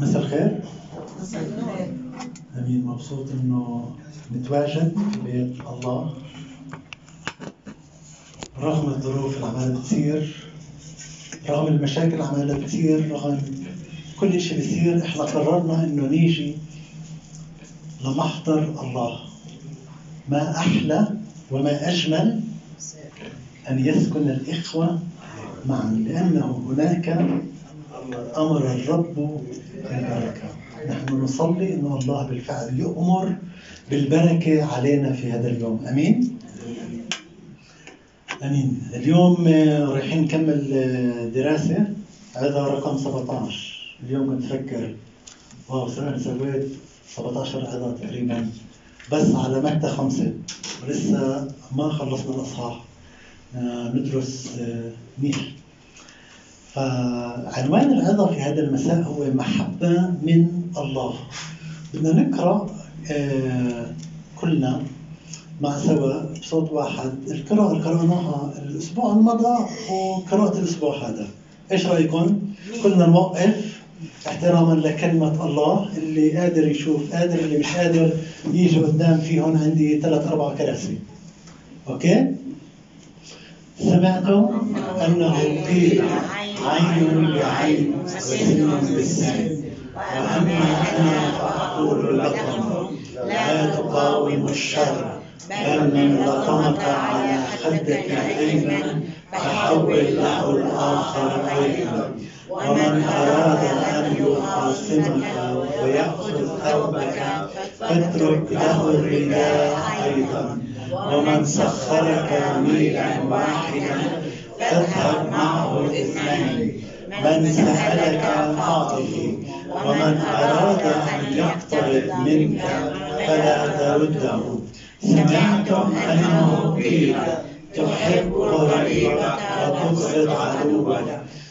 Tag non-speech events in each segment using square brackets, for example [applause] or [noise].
مساء الخير. أمين. مبسوط إنه نتواجد ببيت الله. رغم الظروف اللي عمالة بتصير رغم المشاكل اللي عمالة بتصير رغم كل شيء بيصير إحنا قررنا إنه نيجي لمحضر الله. ما أحلى وما أجمل أن يسكن الإخوة معا لأنه هناك أمر الرب بالبركه نحن نصلي إن الله بالفعل يؤمر بالبركة علينا في هذا اليوم. أمين؟ أمين. اليوم رايحين نكمل دراسة. هذا رقم 17 اليوم كنت واو أنا سويت 17 عظه تقريبا. بس على متى خمسة. ولسه ما خلصنا الإصحاح. آه، ندرس آه، منيح فعنوان العظة في هذا المساء هو محبة من الله بدنا نقرأ آه، كلنا مع سوا بصوت واحد القراءة اللي قرأناها الأسبوع المضى وقراءة الأسبوع هذا إيش رأيكم؟ كلنا نوقف احتراما لكلمة الله اللي قادر يشوف قادر اللي مش قادر يجي قدام في هون عندي ثلاث أربع كراسي أوكي؟ سمعتم أنه قيل عين بعين وسن بالسن. وأما أنا فأقول لكم لا تقاوموا الشر بل من لطمك على خدك الأيمن فحول له الآخر أيضا ومن أراد أن يخاصمك ويأخذ ثوبك فاترك له الرداء أيضا. ومن سخرك ميلا واحدا فاذهب معه اثنين. من سألك فاعطه ومن أراد أن يقترض منك فلا ترده. سمعتم أنه قيل تحب قريبك وتبغض عدوك.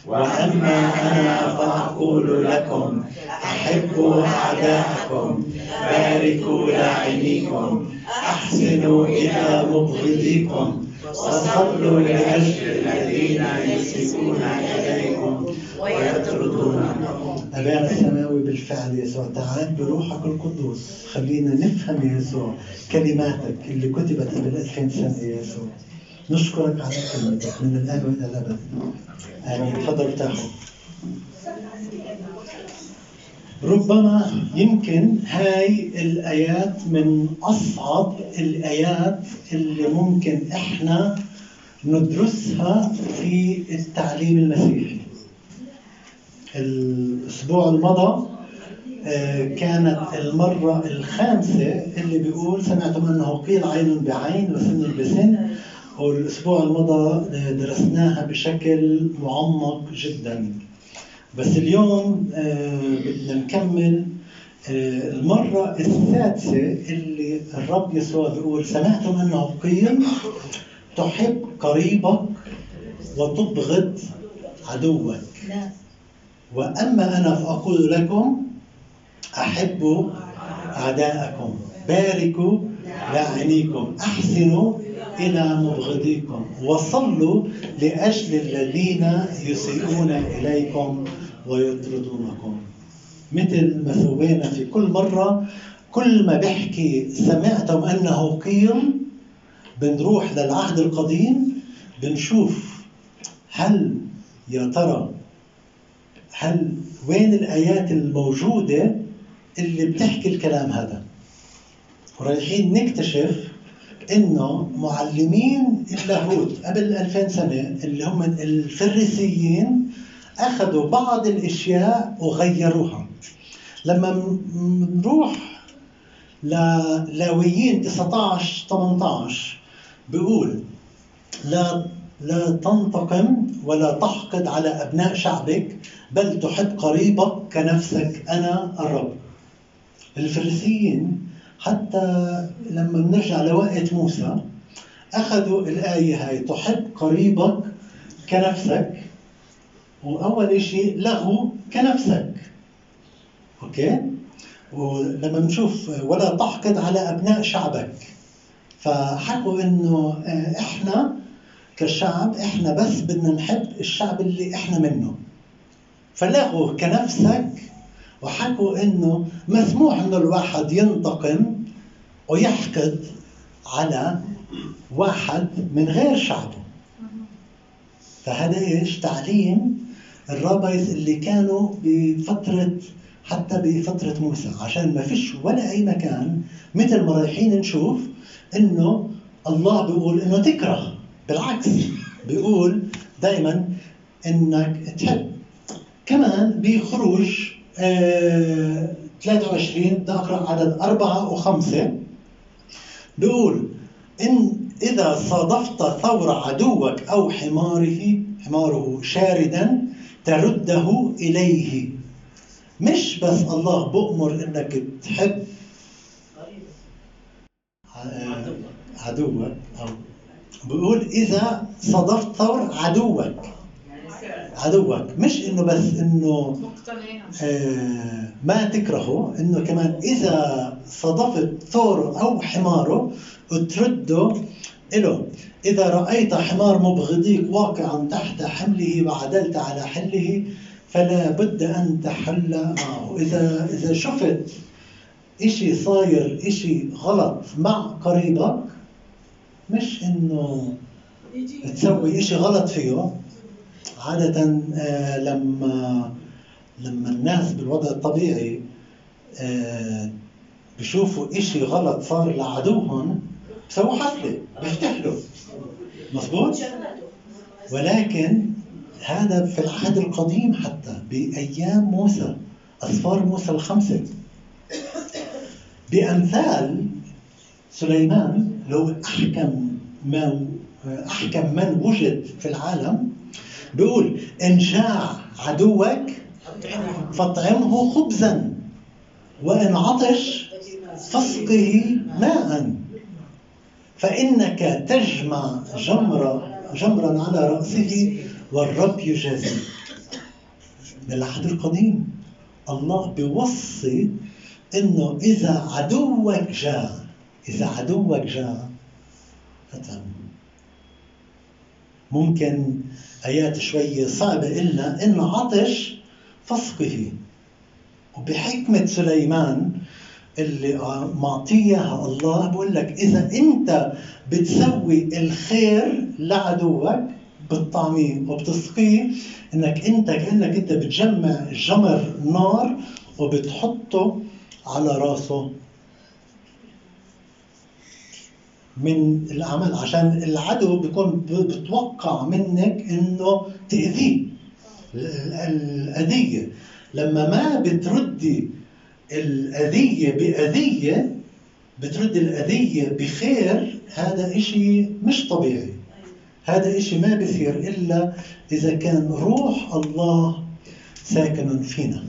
وأما أنا فأقول لكم أحبوا أعداءكم باركوا لاعنيكم أحسنوا إلى مبغضيكم وصلوا لأجل الذين يسيئون إليكم ويطردونكم. أبانا السماوي بالفعل يسوع. تعال بروحك القدوس. خلينا نفهم يسوع كلماتك اللي كتبت قبل 2000 سنة يا يسوع. نشكرك على كلمتك من الآن وإلى الأبد. آمين. تفضل ارتاحوا ربما يمكن هاي الآيات من أصعب الآيات اللي ممكن إحنا ندرسها في التعليم المسيحي. الأسبوع المضى آه، كانت المرة الخامسة اللي بيقول سمعتم أنه قيل عين بعين وسن بسن. والأسبوع المضى آه، درسناها بشكل معمق جدا. بس اليوم آه، بدنا نكمل آه، المرة السادسة اللي الرب يسوع بيقول سمعتم أنه قيل تحب قريبك وتبغض عدوك. وأما أنا فأقول لكم أحبوا أعداءكم. باركوا لاعنيكم أحسنوا إلى مبغضيكم. وصلوا لأجل الذين يسيئون إليكم ويطردونكم. مثل ما سوينا في كل مرة كل ما بحكي سمعتم أنه قيل بنروح للعهد القديم بنشوف هل يا ترى هل وين الآيات الموجودة اللي بتحكي الكلام هذا؟ ورايحين نكتشف إنه معلمين اللاهوت قبل 2000 سنة اللي هم الفريسيين أخذوا بعض الأشياء وغيروها. لما نروح للاويين 19 18 بيقول لا لا تنتقم ولا تحقد على أبناء شعبك بل تحب قريبك كنفسك أنا الرب. الفريسيين حتى لما بنرجع لوقت موسى أخذوا الآية هاي تحب قريبك كنفسك وأول شيء لغوا كنفسك. أوكي؟ ولما بنشوف ولا تحقد على أبناء شعبك. فحكوا إنه إحنا كشعب إحنا بس بدنا نحب الشعب اللي إحنا منه. فلغوا كنفسك وحكوا إنه مسموح إنه الواحد ينتقم ويحقد على واحد من غير شعبه. فهذا إيش؟ تعليم الرابيز اللي كانوا بفترة حتى بفترة موسى عشان ما فيش ولا أي مكان مثل ما رايحين نشوف إنه الله بيقول إنه تكره. بالعكس بيقول دائما إنك تحب. كمان بخروج آه 23 بدي أقرأ عدد أربعة وخمسة. بيقول إن إذا صادفت ثور عدوك أو حماره حماره شاردا ترده إليه. مش بس الله بأمر إنك تحب. عدوك. أو بيقول إذا صادفت ثور عدوك. عدوك مش إنه بس إنه آه ما تكرهه إنه كمان إذا صادفت ثور أو حماره ترده إله إذا رأيت حمار مبغضيك واقعا تحت حمله وعدلت على حله فلا بد أن تحل معه. إذا إذا شفت إشي صاير إشي غلط مع قريبك مش إنه تسوي إشي غلط فيه. عادة لما لما الناس بالوضع الطبيعي بشوفوا إشي غلط صار لعدوهم بسووا حفلة بيفتحلوا مضبوط؟ ولكن هذا في العهد القديم حتى بأيام موسى أسفار موسى الخمسة بأمثال سليمان لو أحكم ما أحكم من وجد في العالم بيقول إن جاع عدوك فاطعمه خبزا وإن عطش فاسقه ماء. فإنك تجمع جمرة جمرا على رأسه والرب يجازي. بالعهد القديم الله بيوصي إنه إذا عدوك جاء إذا عدوك جاء فتم. ممكن آيات شوي صعبة إلنا إن عطش فسقه وبحكمة سليمان اللي معطيها الله بقول لك إذا أنت بتسوي الخير لعدوك بتطعميه وبتسقيه إنك أنت كأنك أنت بتجمع جمر نار وبتحطه على راسه. من العمل عشان العدو بيكون بتوقع منك إنه تأذيه. الأذية. لما ما بتردي الأذية بأذية بترد الأذية بخير هذا إشي مش طبيعي. هذا إشي ما بيصير إلا إذا كان روح الله ساكن فينا.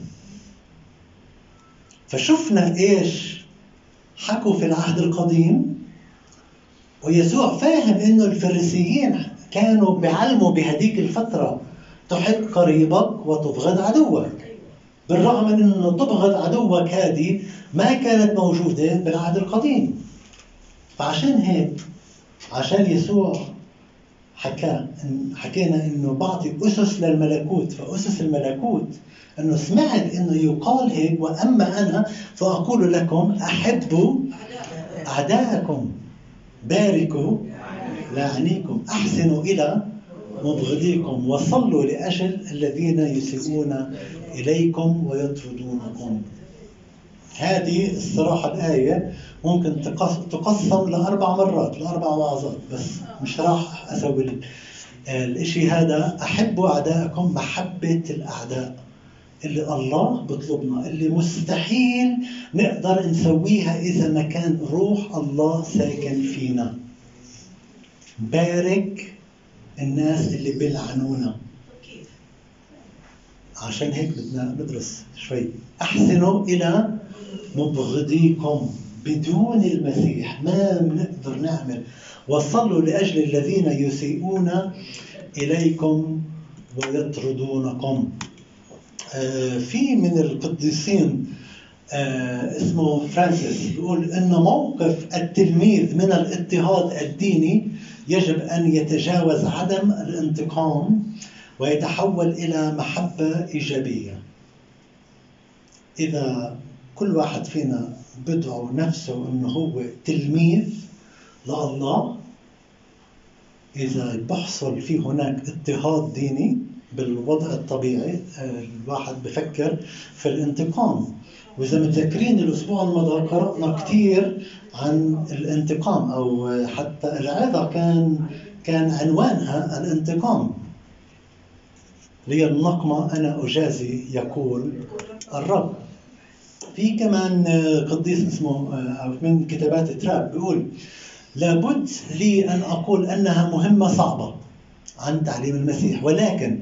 فشفنا إيش حكوا في العهد القديم؟ ويسوع فاهم إنه الفريسيين كانوا بيعلموا بهديك الفترة تحب قريبك وتبغض عدوك. بالرغم من إنه تبغض عدوك هذه ما كانت موجودة بالعهد القديم. فعشان هيك عشان يسوع حكى حكينا إنه بعطي أسس للملكوت فأسس الملكوت إنه سمعت إنه يقال هيك وأما أنا فأقول لكم أحبوا أعداءكم. باركوا لاعنيكم أحسنوا إلى مبغضيكم وصلوا لأجل الذين يسيئون إليكم ويطردونكم. هذه الصراحة الآية ممكن تقسم لأربع مرات لأربع وعظات بس. مش راح أسوي الإشي هذا. أحبوا أعدائكم محبة الأعداء. اللي الله بطلبنا اللي مستحيل نقدر نسويها إذا ما كان روح الله ساكن فينا. بارك الناس اللي بيلعنونا. عشان هيك بدنا ندرس شوي. أحسنوا إلى مبغضيكم بدون المسيح. ما بنقدر نعمل. وصلوا لأجل الذين يسيئون إليكم ويطردونكم. في من القديسين آه اسمه فرانسيس بيقول إن موقف التلميذ من الاضطهاد الديني يجب أن يتجاوز عدم الانتقام ويتحول إلى محبة إيجابية. إذا كل واحد فينا بدعو نفسه إنه هو تلميذ لله إذا بحصل في هناك اضطهاد ديني بالوضع الطبيعي الواحد بفكر في الانتقام. وإذا متذكرين الأسبوع الماضي قرأنا كثير عن الانتقام أو حتى العظة كان كان عنوانها الانتقام. لي النقمة أنا أجازي يقول الرب. في كمان قديس اسمه أو من كتابات تراب بيقول لابد لي أن أقول أنها مهمة صعبة عن تعليم المسيح ولكن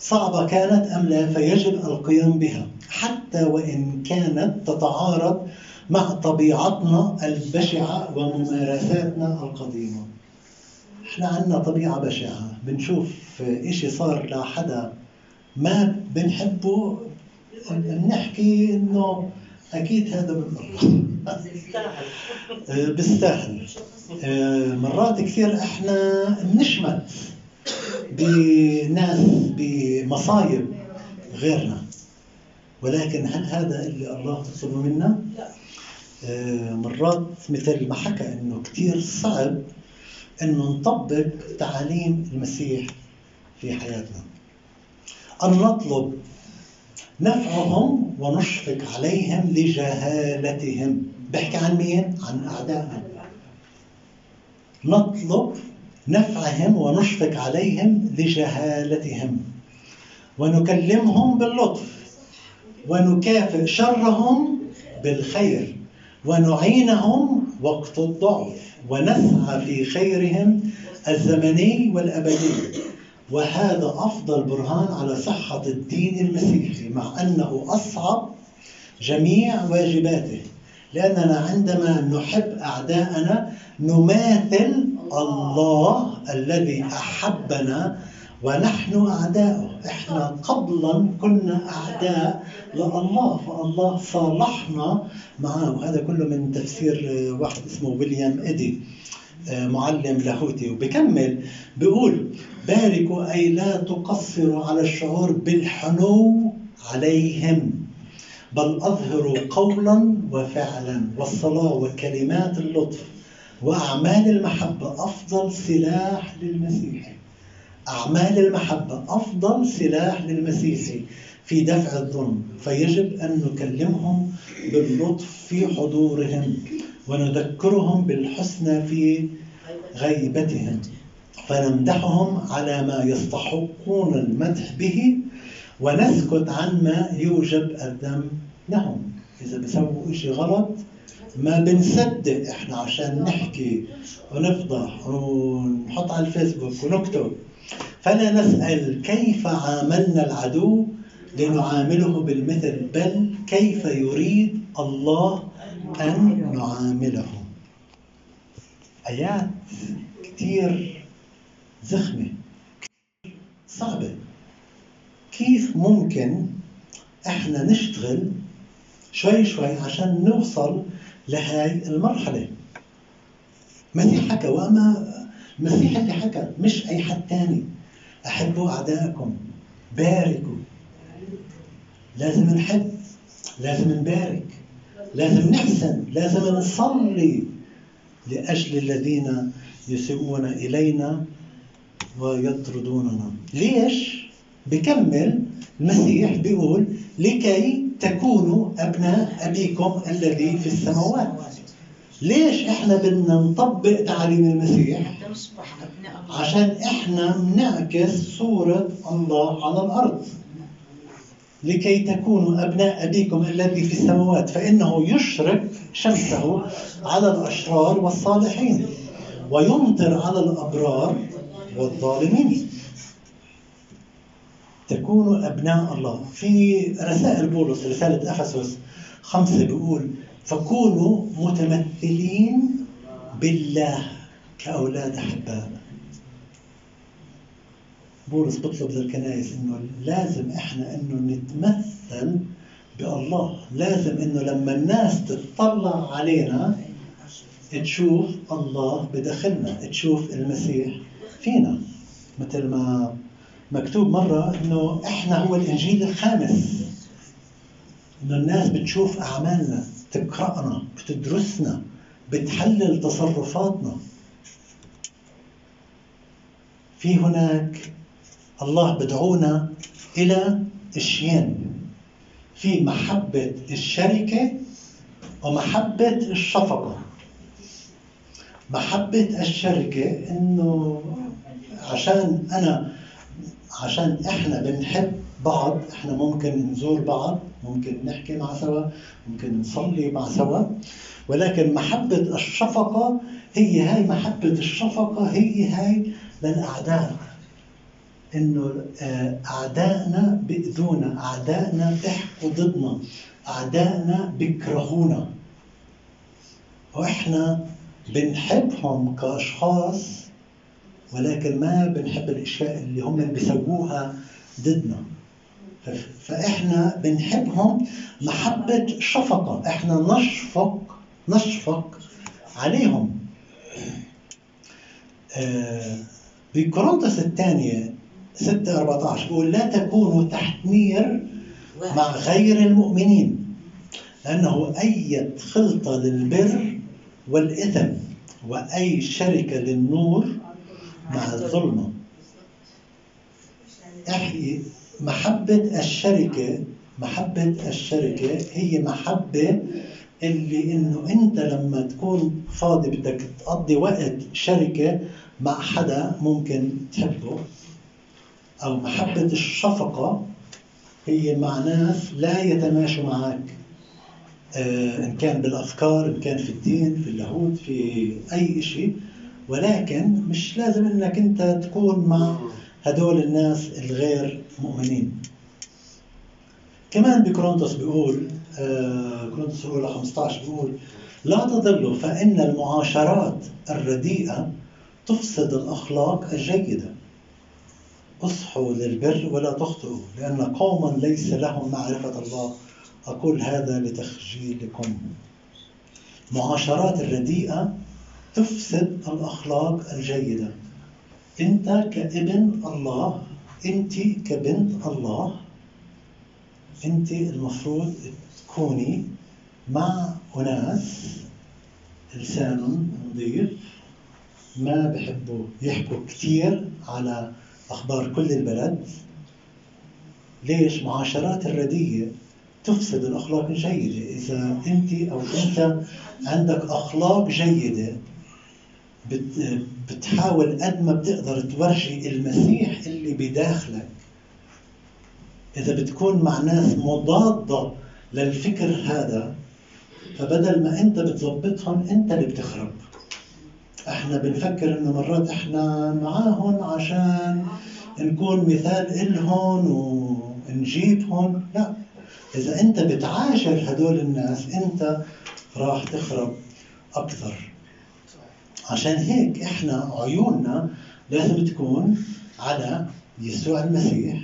صعبة كانت أم لا فيجب القيام بها حتى وإن كانت تتعارض مع طبيعتنا البشعة وممارساتنا القديمة. إحنا عندنا طبيعة بشعة بنشوف إشي صار لحدا ما بنحبه بنحكي إنه أكيد هذا من الله بيستاهل. [laughs] آه، مرات كثير إحنا بنشمت بناس بمصايب غيرنا ولكن هل هذا اللي الله يطلبه منا؟ لا آه، مرات مثل ما حكى إنه كثير صعب إنه نطبق تعاليم المسيح في حياتنا أن نطلب نفعهم ونشفق عليهم لجهالتهم بحكي عن مين؟ عن أعدائهم نطلب نفعهم ونشفق عليهم لجهالتهم. ونكلمهم باللطف. ونكافئ شرهم بالخير. ونعينهم وقت الضعف. ونسعى في خيرهم الزمني والأبدي. وهذا أفضل برهان على صحة الدين المسيحي مع أنه أصعب جميع واجباته. لأننا عندما نحب أعداءنا نماثل الله الذي أحبنا ونحن اعداؤه إحنا قبلا كنا أعداء لله فالله صالحنا معه وهذا كله من تفسير واحد اسمه ويليام ايدي معلم لاهوتي. وبكمل بيقول باركوا أي لا تقصروا على الشعور بالحنو عليهم بل أظهروا قولا وفعلا والصلاة وكلمات اللطف. وأعمال المحبة أفضل سلاح للمسيح. أعمال المحبة أفضل سلاح للمسيحي في دفع الظلم فيجب أن نكلمهم باللطف في حضورهم ونذكرهم بالحسنى في غيبتهم. فنمدحهم على ما يستحقون المدح به ونسكت عن ما يوجب الذم لهم إذا بسووا إشي غلط ما بنصدق إحنا عشان نحكي ونفضح ونحط على الفيسبوك ونكتب. فلا نسأل كيف عاملنا العدو لنعامله بالمثل؟ بل كيف يريد الله أن نعامله؟ آيات كثير زخمة صعبة. كيف ممكن إحنا نشتغل شوي شوي عشان نوصل لهاي المرحلة. المسيح حكى وأما المسيح اللي حكى مش أي حد تاني. أحبوا أعدائكم باركوا. لازم نحب لازم نبارك لازم نحسن لازم نصلي لأجل الذين يسيئون إلينا ويطردوننا. ليش؟ بكمل المسيح بيقول لكي تكونوا أبناء أبيكم الذي في السماوات. ليش إحنا بدنا نطبق تعاليم المسيح؟ عشان إحنا بنعكس صورة الله على الأرض. لكي تكونوا أبناء أبيكم الذي في السماوات. فإنه يشرق شمسه على الأشرار والصالحين ويمطر على الأبرار والظالمين. تكونوا أبناء الله. في رسائل بولس رسالة أفسس خمسة بيقول فكونوا متمثلين بالله كأولاد أحباء بولس بيطلب للكنائس إنه لازم إحنا إنه نتمثل بالله. لازم إنه لما الناس تطلع علينا تشوف الله بداخلنا تشوف المسيح فينا. مثل ما مكتوب مرة إنه إحنا هو الإنجيل الخامس. إنه الناس بتشوف أعمالنا تقرانا بتدرسنا بتحلل تصرفاتنا. في هناك الله بدعونا إلى اشيين في محبة الشركة ومحبة الشفقة. محبة الشركة إنه عشان أنا عشان إحنا بنحب بعض إحنا ممكن نزور بعض ممكن نحكي مع سوا ممكن نصلي مع سوا. ولكن محبة الشفقة هي هاي محبة الشفقة هي هاي للأعداء. إنه آه، أعدائنا بيأذونا أعدائنا بيحكوا ضدنا أعدائنا بيكرهونا. وإحنا بنحبهم كأشخاص ولكن ما بنحب الأشياء اللي هم بيسووها ضدنا. فإحنا بنحبهم محبة شفقة. إحنا نشفق نشفق عليهم. آه، بكورنثوس الثانية 6 14 بيقول لا تكونوا تحت نير مع غير المؤمنين لأنه أي خلطة للبر والإثم وأي شركة للنور مع الظلمة احكي محبة الشركة محبة الشركة هي محبة اللي إنه أنت لما تكون فاضي بدك تقضي وقت شركة مع حدا ممكن تحبه. أو محبة الشفقة هي مع ناس لا يتماشوا معك. آه، إن كان بالأفكار إن كان في الدين في اللاهوت في أي شيء ولكن مش لازم إنك أنت تكون مع هدول الناس الغير مؤمنين. كمان بكورنثوس بيقول كورنثوس الاولى 15 بيقول لا تضلوا فإن المعاشرات الرديئة تفسد الأخلاق الجيدة. اصحوا للبر ولا تخطئوا لأن قوما ليس لهم معرفة الله. أقول هذا لتخجيلكم. معاشرات الرديئة تفسد الأخلاق الجيدة. أنت كابن الله أنت كبنت الله أنت المفروض تكوني مع أناس لسان نظيف ما بحبوا يحكوا كثير على أخبار كل البلد. ليش معاشرات الردية تفسد الأخلاق الجيدة؟ إذا أنت أو أنت عندك أخلاق جيدة بتحاول قد ما بتقدر تورجي المسيح اللي بداخلك. إذا بتكون مع ناس مضادة للفكر هذا فبدل ما أنت بتظبطهم أنت اللي بتخرب. إحنا بنفكر إنه مرات إحنا معاهم عشان نكون مثال إلهم ونجيبهم. لا. إذا أنت بتعاشر هدول الناس أنت راح تخرب أكثر. عشان هيك إحنا عيوننا لازم تكون على يسوع المسيح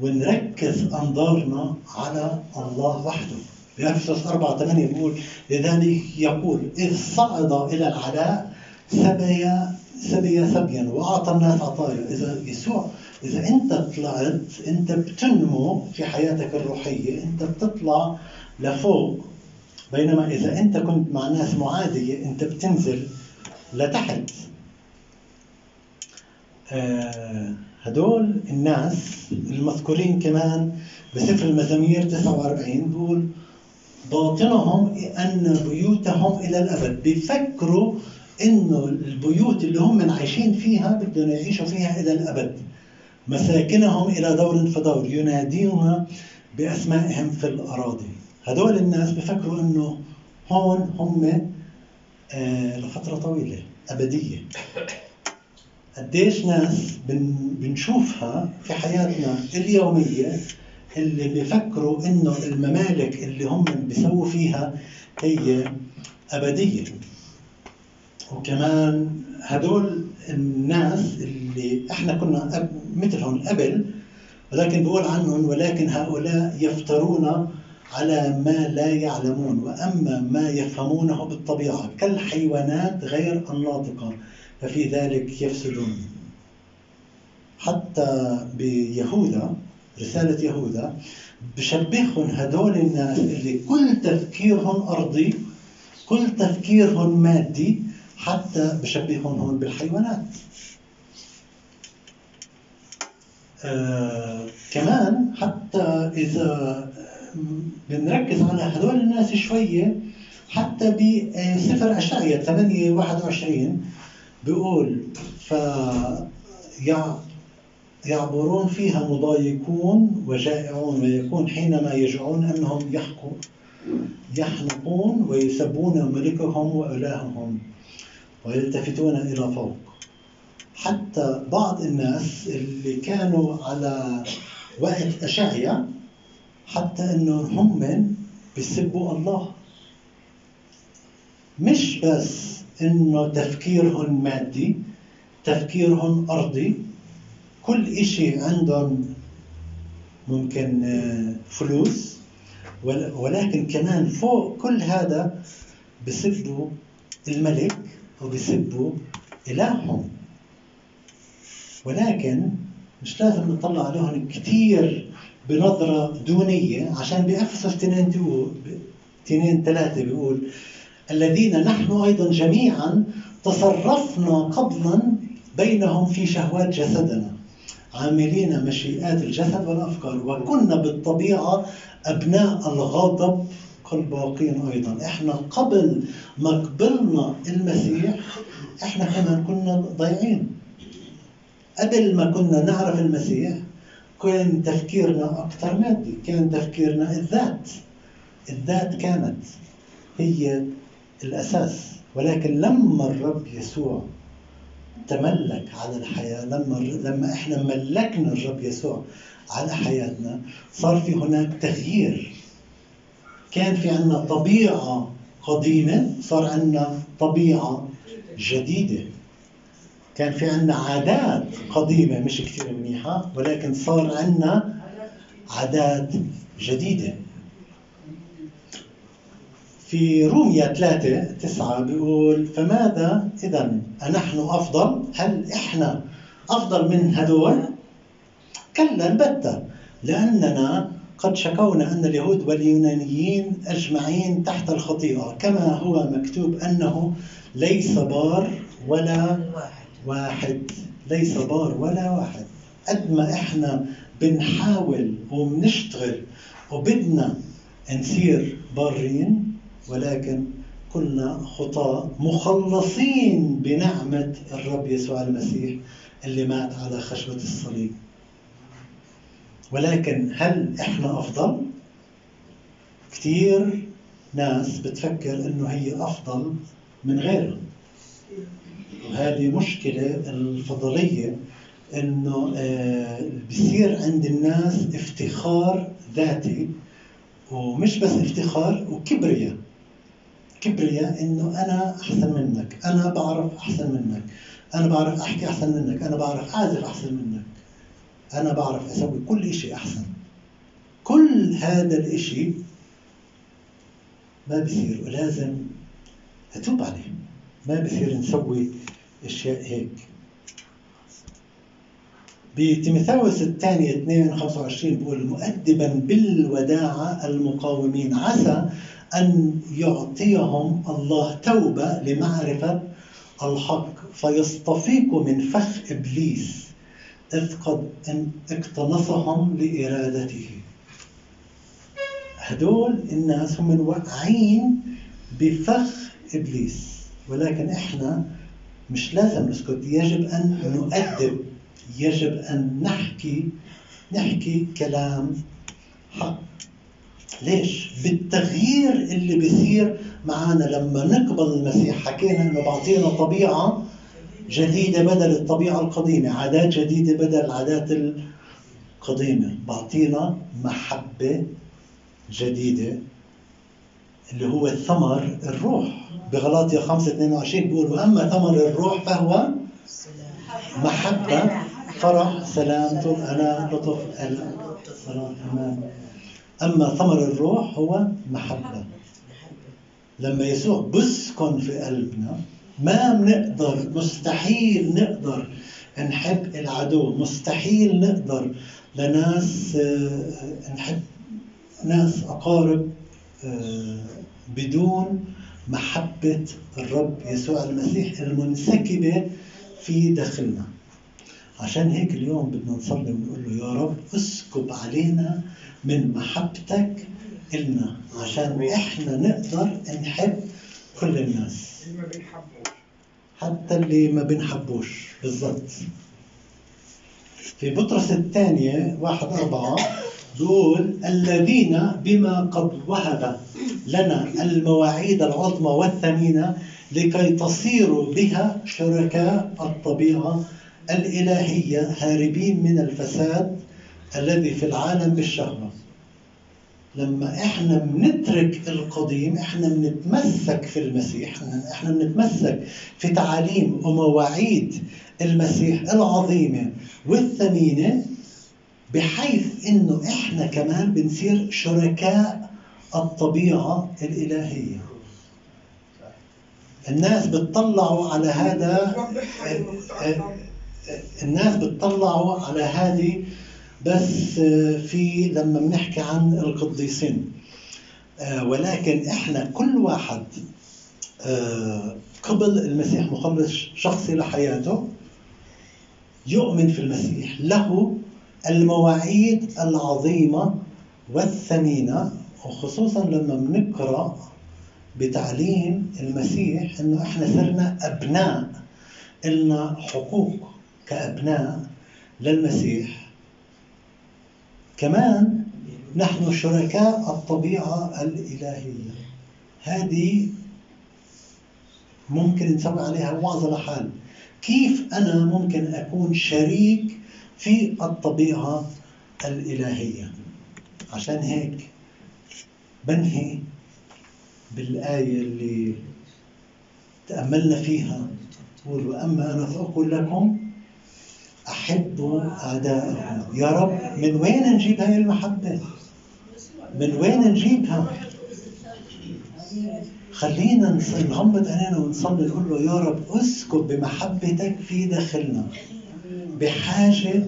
ونركز أنظارنا على الله وحده. بأفسس 4 8 بيقول لذلك يقول إذ صعد إلى العلاء سبي سبي سبيا وأعطى الناس عطايا. إذا يسوع إذا أنت طلعت أنت بتنمو في حياتك الروحية أنت بتطلع لفوق. بينما إذا أنت كنت مع ناس معادية أنت بتنزل لتحت آه هدول الناس المذكورين كمان بسفر المزامير 49 بيقول باطنهم أن بيوتهم إلى الأبد. بيفكروا إنه البيوت اللي هم عايشين فيها بدهم يعيشوا فيها إلى الأبد. مساكنهم إلى دور فدور ينادون بأسمائهم في الأراضي. هدول الناس بفكروا إنه هون هم آه، لفترة طويلة أبدية. قديش ناس بنشوفها في حياتنا اليومية اللي بيفكروا إنه الممالك اللي هم بيسووا فيها هي أبدية. وكمان هدول الناس اللي إحنا كنا مثلهم قبل ولكن بقول عنهم ولكن هؤلاء يفترون على ما لا يعلمون وأما ما يفهمونه بالطبيعة كالحيوانات غير الناطقة ففي ذلك يفسدون. حتى بيهوذا رسالة يهوذا بشبههم هدول الناس اللي كل تفكيرهم أرضي كل تفكيرهم مادي حتى بشبههم هون بالحيوانات. آه كمان حتى إذا بنركز على هدول الناس شوية حتى بسفر أشعية 8 21 بيقول ف يعبرون فيها مضايقون وجائعون ويكون حينما يجوعون أنهم يحكوا يحنقون ويسبون ملكهم وإلههم ويلتفتون إلى فوق. حتى بعض الناس اللي كانوا على وقت أشعيا حتى إنه هم بيسبوا الله. مش بس إنه تفكيرهم مادي تفكيرهم أرضي. كل إشي عندهم ممكن آه، فلوس ولكن كمان فوق كل هذا بسبوا الملك وبسبوا إلههم. ولكن مش لازم نطلع عليهم كثير بنظرة دونية عشان بأفسس 2 2 3 بيقول الذين نحن أيضا جميعا تصرفنا قبلا بينهم في شهوات جسدنا عاملين مشيئات الجسد والأفكار وكنا بالطبيعة أبناء الغضب كالباقين أيضا. إحنا قبل ما قبلنا المسيح إحنا كمان كنا ضايعين. قبل ما كنا نعرف المسيح كان تفكيرنا أكثر مادي كان تفكيرنا الذات. الذات كانت هي الأساس. ولكن لما الرب يسوع تملك على الحياة لما لما إحنا ملكنا الرب يسوع على حياتنا صار في هناك تغيير. كان في عندنا طبيعة قديمة صار عندنا طبيعة جديدة. كان في عندنا عادات قديمة مش كثير منيحة ولكن صار عندنا عادات جديدة في روميا 3 9 بيقول فماذا إذا أنحن أفضل؟ هل إحنا أفضل من هدول؟ كلا البتة لأننا قد شكونا أن اليهود واليونانيين أجمعين تحت الخطيئة كما هو مكتوب أنه ليس بار ولا واحد ليس بار ولا واحد. قد ما إحنا بنحاول وبنشتغل وبدنا نصير بارين ولكن كنا خطاة مخلصين بنعمة الرب يسوع المسيح اللي مات على خشبة الصليب. ولكن هل إحنا أفضل؟ كثير ناس بتفكر إنه هي أفضل من غيرها وهذه مشكلة الفضلية إنه آه، بصير عند الناس افتخار ذاتي ومش بس افتخار وكبرياء. كبرياء إنه أنا أحسن منك أنا بعرف أحسن منك أنا بعرف أحكي أحسن منك أنا بعرف أعزف أحسن منك أنا بعرف أسوي كل شيء أحسن. كل هذا الإشي ما بصير ولازم أتوب عليه. ما بصير نسوي أشياء هيك. بتيموثاوس الثانية 2 25 بيقول مؤدبا بالوداعة المقاومين. عسى أن يعطيهم الله توبة لمعرفة الحق. فيصطفيكم من فخ إبليس إذ قد اقتنصهم لإرادته. هدول الناس هم واقعين بفخ إبليس. ولكن إحنا مش لازم نسكت. يجب أن نؤدب. يجب أن نحكي نحكي كلام حق. ليش؟ بالتغيير اللي بيصير معنا لما نقبل المسيح حكينا إنه بعطينا طبيعة جديدة بدل الطبيعة القديمة، عادات جديدة بدل العادات القديمة، بعطينا محبة جديدة. اللي هو ثمر الروح. بغلاطيا 5 22 بيقول واما ثمر الروح فهو محبة فرح سلام طول أنا لطف أمان. أما ثمر الروح هو محبة. لما يسوع بسكن في قلبنا ما بنقدر مستحيل نقدر نحب العدو مستحيل نقدر. لناس آه، نحب ناس أقارب بدون محبة الرب يسوع المسيح المنسكبة في داخلنا. عشان هيك اليوم بدنا نصلي ونقول له يا رب اسكب علينا من محبتك إلنا عشان إحنا نقدر نحب كل الناس. حتى اللي ما بنحبوش بالضبط. في بطرس الثانية واحد أربعة بيقول الذين بما قد وهب لنا المواعيد العظمى والثمينة لكي تصيروا بها شركاء الطبيعة الإلهية هاربين من الفساد الذي في العالم بالشهوة. لما إحنا بنترك القديم إحنا بنتمسك في المسيح إحنا بنتمسك في تعاليم ومواعيد المسيح العظيمة والثمينة بحيث إنه إحنا كمان بنصير شركاء الطبيعة الإلهية. الناس بتطلعوا على هذا الناس بتطلعوا على هذه بس في لما بنحكي عن القديسين. ولكن إحنا كل واحد قبل المسيح مخلص شخصي لحياته يؤمن في المسيح. له المواعيد العظيمة والثمينة وخصوصا لما بنقرأ بتعليم المسيح إنه إحنا صرنا أبناء لنا حقوق كأبناء للمسيح. كمان نحن شركاء الطبيعة الإلهية. هذه ممكن نسوي عليها وعظة لحال كيف أنا ممكن أكون شريك في الطبيعة الإلهية. عشان هيك بنهي بالآية اللي تأملنا فيها. قول وأما أنا فأقول لكم أحبوا أعداءكم يا رب من وين نجيب هاي المحبة؟ من وين نجيبها؟ خلينا نغمض عينينا ونصلي نقول له يا رب اسكب بمحبتك في داخلنا. بحاجة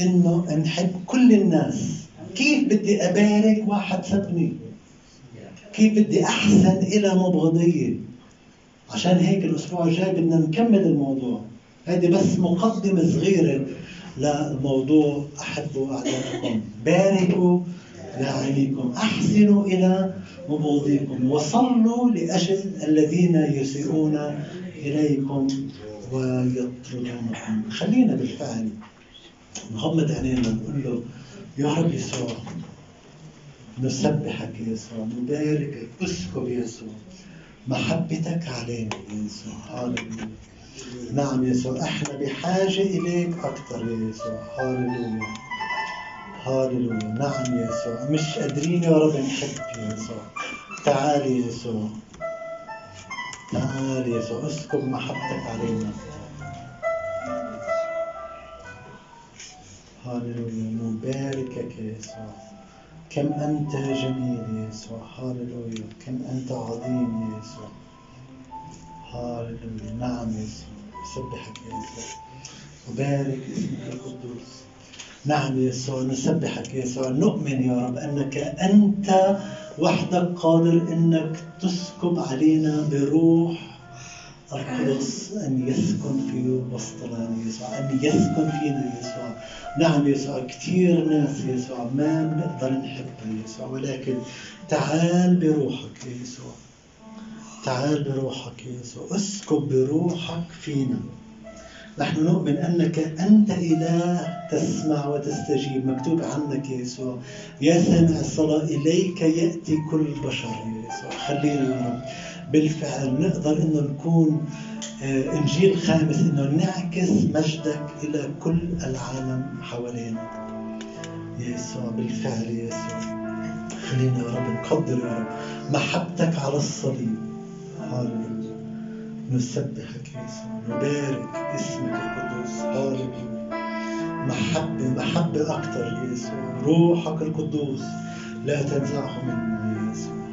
إنه نحب كل الناس. كيف بدي أبارك واحد سبني كيف بدي أحسن إلى مبغضية؟ عشان هيك الأسبوع الجاي بدنا نكمل الموضوع. هذه بس مقدمة صغيرة للموضوع أحبوا أعداءكم باركوا لاعنيكم أحسنوا إلى مبغضيكم. وصلوا لأجل الذين يسيئون إليكم. ويطردونكم خلينا بالفعل نغمض عينينا نقول له يا رب يسوع نسبحك يا يسوع نباركك اسكب يا يسوع محبتك علينا يا يسوع. نعم يسوع إحنا بحاجة إليك أكثر يا يسوع. هاللويا هاللويا نعم يا يسوع مش قادرين يا رب نحب يا يسوع. تعال يا يسوع. تعال يسوع اسكب محبتك علينا. هاللويا نباركك يا يسوع. كم أنت جميل يا يسوع. هاللويا. كم أنت عظيم يا يسوع. هاللويا. نعم يا يسوع. نسبحك يا يسوع. وبارك اسمك القدوس. نعم يا يسوع. نسبحك يا يسوع. نؤمن يا رب أنك أنت وحدك قادر أنك تسكب علينا بروح. القدس أن يسكن في وسطنا يسوع أن يسكن فينا يسوع. نعم يسوع كثير ناس يسوع ما بنقدر نحبها يسوع ولكن تعال بروحك يا يسوع. تعال بروحك يا يسوع اسكب بروحك فينا. نحن نؤمن أنك أنت إله تسمع وتستجيب. مكتوب عنك يا يسوع. يا سامع الصلاة إليك يأتي كل بشر يا يسوع. خلينا يا رب بالفعل نقدر إنه نكون آه، إنجيل خامس إنه نعكس مجدك إلى كل العالم حوالينا. يا يسوع بالفعل يا يسوع. خلينا يا رب نقدر يا رب محبتك على الصليب. هاللويا. نسبحك يا يسوع نبارك اسمك القدوس هاللويا محبة محبة أكثر يا يسوع روحك القدوس لا تنزعه منا يا يسوع.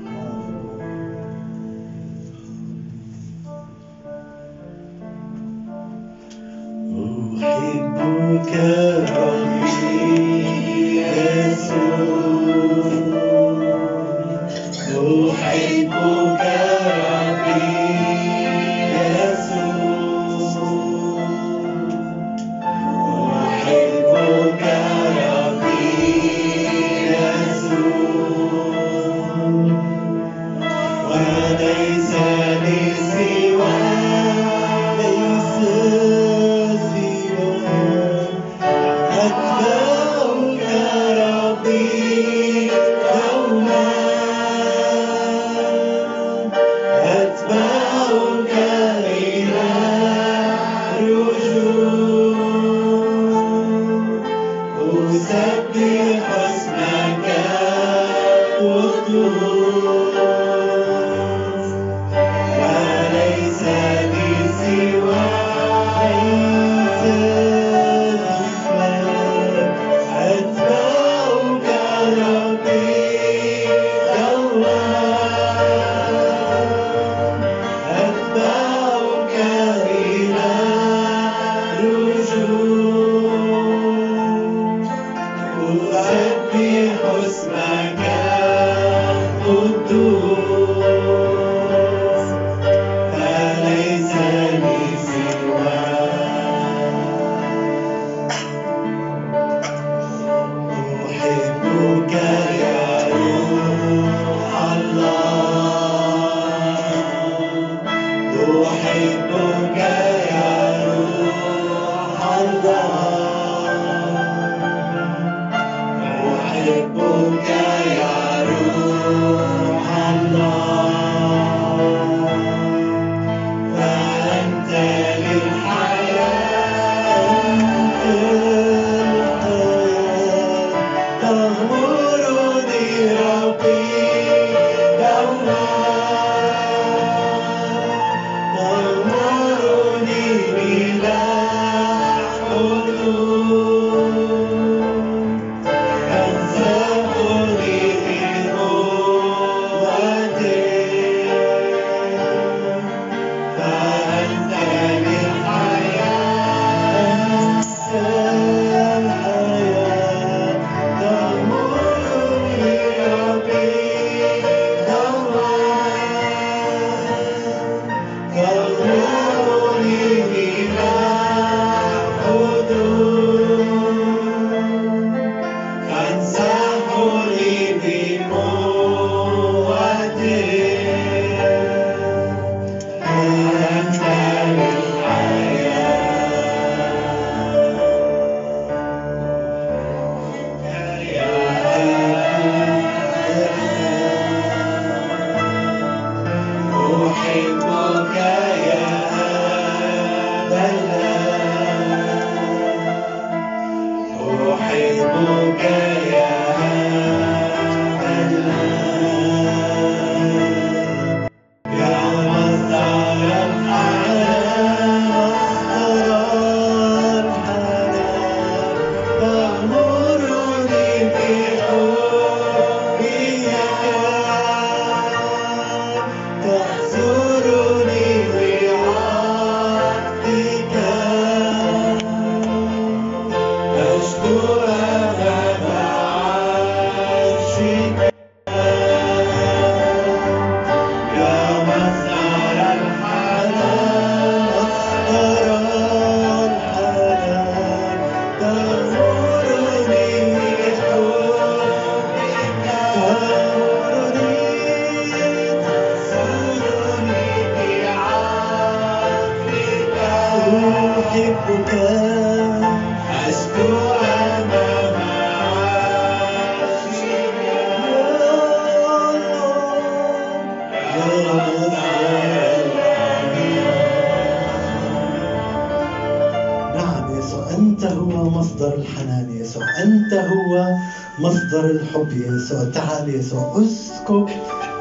يسوع أنت هو مصدر الحنان يسوع أنت هو مصدر الحب يسوع تعال يسوع اسكب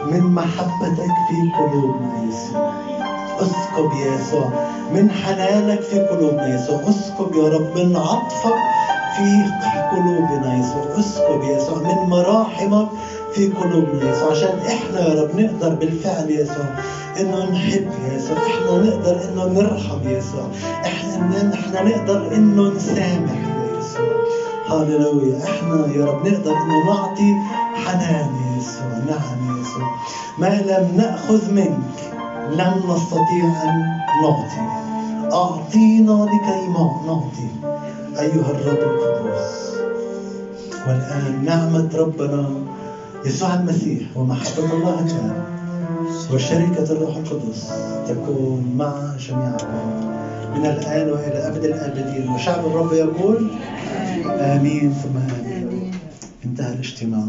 من محبتك في قلوبنا يسوع أسكب يسوع من حنانك في قلوبنا يسوع أسكب يا رب من عطفك في قلوبنا يسوع أسكب يسوع من مراحمك في قلوبنا يسوع عشان إحنا يا رب نقدر بالفعل يسوع إنه نحب يسوع إحنا نقدر إنه نرحم يسوع إحنا إحنا نقدر إنه نسامح يسوع هاللويا إحنا يا رب نقدر إنه نعطي حنان يسوع نعم يسوع ما لم نأخذ منك لن نستطيع أن نعطي. أعطينا لكي نعطي. أيها الرب القدوس والآن نعمة ربنا يسوع المسيح ومحبة الله الآب وشركة الروح القدس تكون مع جميعكم من الآن وإلى أبد الآبدين وشعب الرب يقول آمين ثم آمين. انتهى الاجتماع.